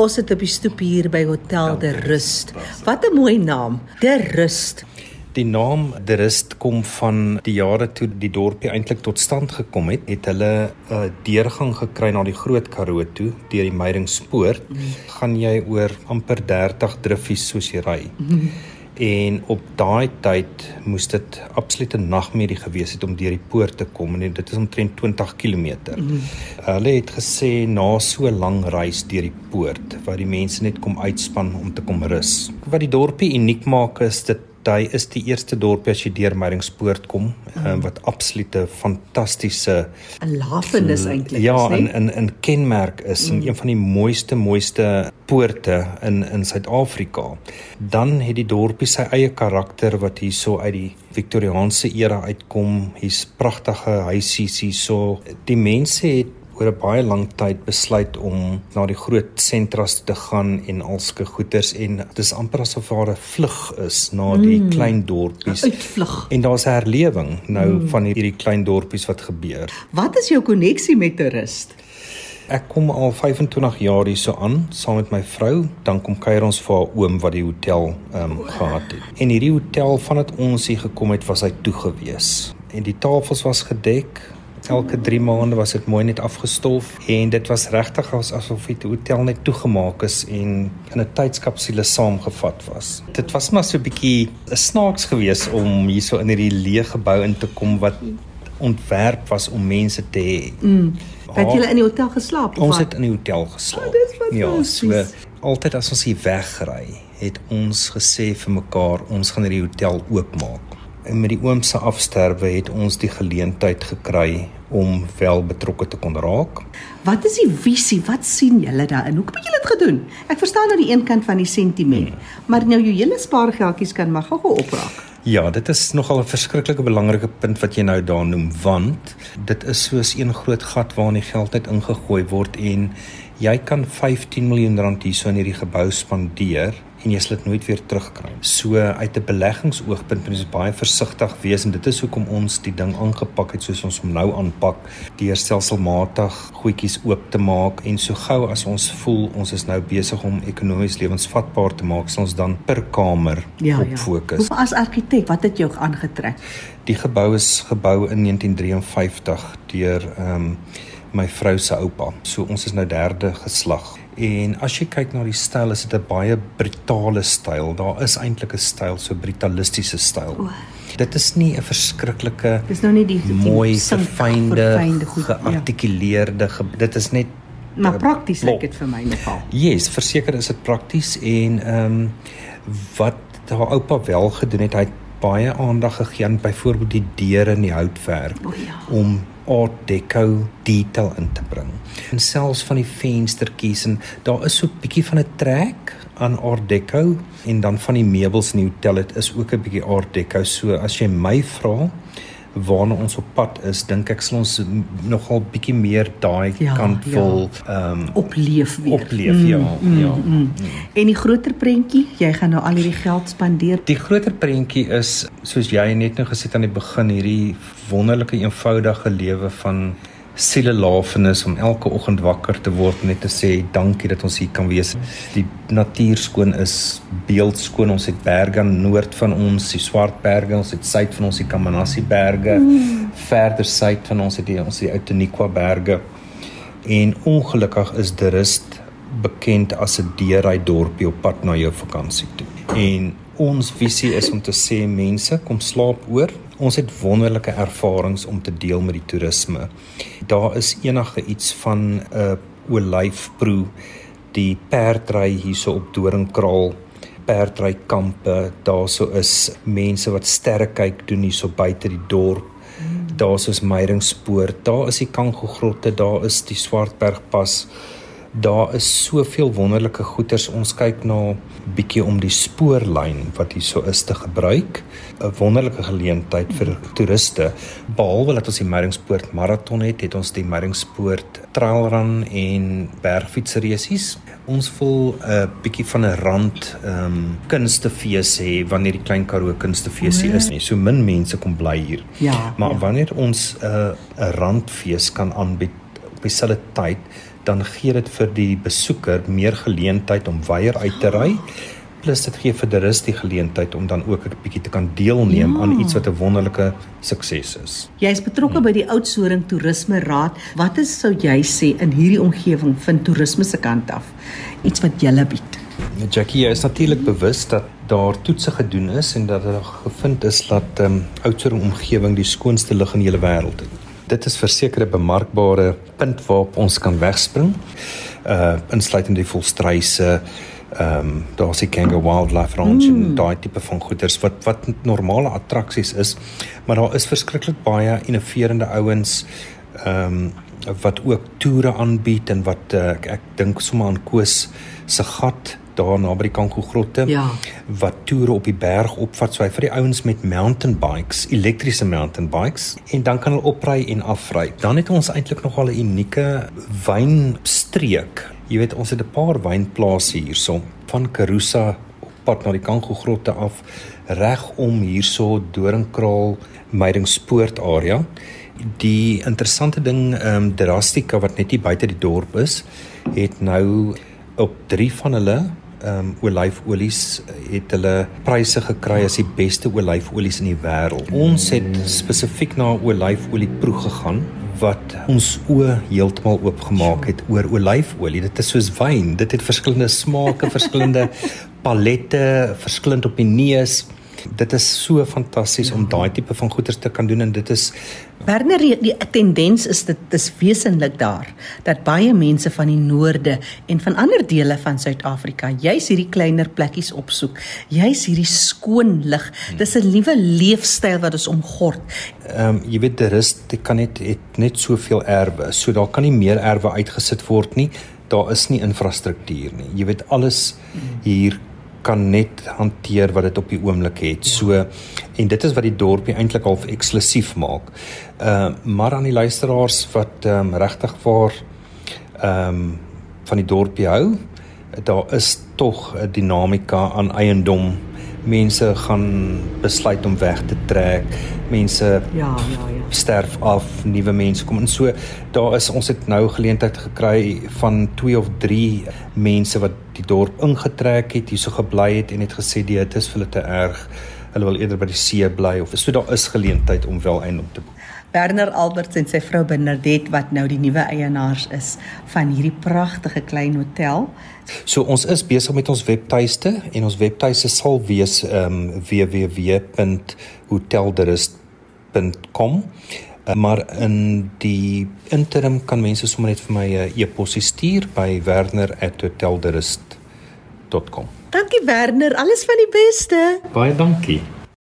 Ons sit op die stoep hier by Hotel De Rust. Wat 'n mooi naam. De Rust. Die naam De Rust kom van die jare toe die dorpie eintlik tot stand gekom het. Het hulle 'n uh, deurgang gekry na die Groot Karoo toe deur die Meiringspoort. Mm. Gaan jy oor amper 30 driffies soos jy ry. Mm en op daai tyd moes dit absolute nagmerrie gewees het om deur die poort te kom en dit is omtrent 20 km. Mm. Hulle het gesê na so lank reis deur die poort waar die mense net kom uitspan om te kom rus. Wat die dorpie uniek maak is dit Hy is die eerste dorpie as jy deur Meringspoort kom mm. wat absolute fantastiese 'n lafenis eintlik ja, is, nee? Ja, 'n 'n 'n kenmerk is mm. en een van die mooiste mooiste poorte in in Suid-Afrika. Dan het die dorpie sy eie karakter wat hierso uit die Victoriaanse era uitkom. Hier's pragtige huisies hierso. Die mense het oor 'n baie lang tyd besluit om na die groot sentras te gaan en alske goeders en dis amper asof daar 'n vlug is na die mm. klein dorpies. Uitvlug. En daar's 'n herlewing nou mm. van hierdie klein dorpies wat gebeur. Wat is jou koneksie met toerist? Ek kom al 25 jaar hier so aan saam met my vrou, dan kom kuier ons vir haar oom wat die hotel ehm um, gehad het. En hierdie hotel vandat ons hier gekom het, was hy toe gewees. En die tafels was gedek, elke 3 maande was dit mooi net afgestof en dit was regtig asof die hotel net toegemaak is en in 'n tydskapsule saamgevat was. Dit was maar so 'n bietjie snaaks geweest om hierso in hierdie leë gebou in te kom wat ontwerp was om mense te hê. Mm. Het julle in die hotel geslaap? Ons het in die hotel geslaap. Oh, ja, so altyd as ons hier wegry, het ons gesê vir mekaar ons gaan hierdie hotel oopmaak met die oom se afsterwe het ons die geleentheid gekry om wel betrokke te kon raak. Wat is die visie? Wat sien julle daarin? Hoe het julle dit gedoen? Ek verstaan nou die een kant van die sentiment, hmm. maar nou jou hele spaargeldjies kan maar gou-gou opraak. Ja, dit is nogal 'n verskriklike belangrike punt wat jy nou daar noem, want dit is soos een groot gat waarin die geld uit ingegooi word en jy kan 15 miljoen rand hierso in hierdie gebou spandeer en jy sal dit nooit weer terugkry. So uit 'n beleggingsoogpunt moet ons baie versigtig wees en dit is hoekom ons die ding aangepak het soos ons hom nou aanpak, deur stelselmatig goedjies oop te maak en so gou as ons voel ons is nou besig om ekonomies lewensvatbaar te maak, sal ons dan per kamer ja, op ja. fokus. Hoe as argitek, wat het jou aangetrek? Die gebou is gebou in 1953 deur ehm um, my vrou se oupa. So ons is nou derde geslag. En as jy kyk na die styl, is dit 'n baie brutale styl. Daar is eintlik 'n styl, so brutalistiese styl. Oh. Dit is nie 'n verskriklike Dis nou nie die mooi verfynde, ja. geartikuleerde. Ja. Dit is net maar prakties lyk dit vir my nogal. Yes, verseker is dit prakties en ehm um, wat haar oupa wel gedoen het, hy het baie aandag gegee aan byvoorbeeld die deure en die houtwerk oh, ja. om art deco detail in te bring. En selfs van die venstertjies en daar is so 'n bietjie van 'n trek aan art deco en dan van die meubels in die hotel het is ook 'n bietjie art deco. So as jy my vra waarna ons op pad is, dink ek sal ons nogal bietjie meer daai ja, kant ja. wil ehm um, opleef weer. Opleef mm, ja, mm, ja. Mm. Mm. En die groter prentjie, jy gaan nou al hierdie geld spandeer. Die groter prentjie is soos jy net nou gesê het aan die begin hierdie wonderlike eenvoudige lewe van siele lafenis om elke oggend wakker te word net te sê dankie dat ons hier kan wees. Die natuur skoon is, beeld skoon. Ons het berge aan noord van ons, die Swartberge, ons het suid van ons die Kamanassie berge. Mm. Verder suid van ons het die ons die Outeniqua berge. En ongelukkig is Durust bekend as 'n deurry dorpie op pad na jou vakansie toe. En ons visie is om te sê mense, kom slaap oor. Ons het wonderlike ervarings om te deel met die toerisme. Daar is enige iets van 'n uh, olyfproe, die perdry hierso op Doringkraal, perdry kampe, daarso is mense wat sterre kyk doen hierso buite die dorp. Daar's is Meiringspoort, daar is die Kango grotte, daar is die Swartbergpas daar is soveel wonderlike goeters. Ons kyk na bietjie om die spoorlyn wat hier so is te gebruik. 'n Wonderlike geleentheid vir toeriste. Behalwe dat ons die Meringspoort maraton het, het ons die Meringspoort trailrun en bergfietsreisies. Ons wil 'n bietjie van 'n rand ehm um, kunstefees hê wanneer die Klein Karoo kunstefees is. Nie. So min mense kom bly hier. Ja. Maar ja. wanneer ons 'n uh, 'n randfees kan aanbied op dieselfde tyd dan gee dit vir die besoeker meer geleentheid om weier uit te ry. Plus dit gee vir die rus die geleentheid om dan ook 'n bietjie te kan deelneem ja. aan iets wat 'n wonderlike sukses is. Jy's betrokke hmm. by die Oudtshoorn Toerisme Raad. Wat is sou jy sê in hierdie omgewing van toerisme se kant af? Iets wat jy bied? Jackie, jy is natuurlik bewus dat daar toetse gedoen is en dat daar gevind is dat ehm um, Oudtshoorn omgewing die skoonste lug in die hele wêreld het. Dit is verseker 'n bemarkbare punt waarop ons kan wegspring. Uh insluitend die volstryse ehm um, daar's die Kangaroo Wildlife Ranch mm. en daai tipe van goederes wat wat normale attraksies is, maar daar is verskriklik baie innoverende ouens ehm um, wat ook toere aanbied en wat uh, ek, ek dink sommer aan Koos se gat daar naby die Kanko grotte ja. wat toere op die berg opvat so hy vir die ouens met mountain bikes, elektriese mountain bikes en dan kan hulle opry en afry. Dan het ons eintlik nogal 'n unieke wynstreek. Jy weet ons het 'n paar wynplase hierso van Karusa op pad na die Kanko grotte af reg om hierso Doringkraal Meidingspoort area. Die interessante ding ehm um, Drastika wat net hier buite die dorp is, het nou op 3 van hulle ehm um, olyfolies het hulle pryse gekry as die beste olyfolies in die wêreld. Ons het spesifiek na olyfolie proe gegaan wat ons oë heeltemal oopgemaak het oor olyfolie. Dit is soos wyn. Dit het verskillende smake, verskillende palette, verskillend op die neus dit is so fantasties ja. om daai tipe van goeders te kan doen en dit is Werner die, die tendens is dit is wesenlik daar dat baie mense van die noorde en van ander dele van Suid-Afrika juis hierdie kleiner plekkies opsoek. Juis hierdie skoon lig. Dis 'n nuwe leefstyl wat ons omgord. Ehm um, jy weet is dit kan net het net soveel erwe. So daar kan nie meer erwe uitgesit word nie. Daar is nie infrastruktuur nie. Jy weet alles hier kan net hanteer wat dit op die oomblik het. Ja. So en dit is wat die dorpie eintlik half eksklusief maak. Ehm uh, maar aan die luisteraars wat ehm um, regtig vir ehm um, van die dorpie hou, daar is tog 'n dinamika aan eiendom. Mense gaan besluit om weg te trek. Mense ja, ja, ja. sterf af, nuwe mense kom in. So daar is ons het nou geleentheid gekry van 2 of 3 mense wat die dorp ingetrek het, hierso gebly het en het gesê dit is vir hulle te erg. Hulle wil eerder by die see bly of so daar is geleentheid om wel eiendom te boek. Werner Alberts en sy vrou Bernadette wat nou die nuwe eienaars is van hierdie pragtige klein hotel. So ons is besig met ons webtuiste en ons webtuiste sal wees ehm um, www.hotelderust.com. Uh, maar in die interim kan mense sommer net vir my 'n uh, e-pos stuur by werner@hotelderust.com. Dankie Werner, alles van die beste. Baie dankie.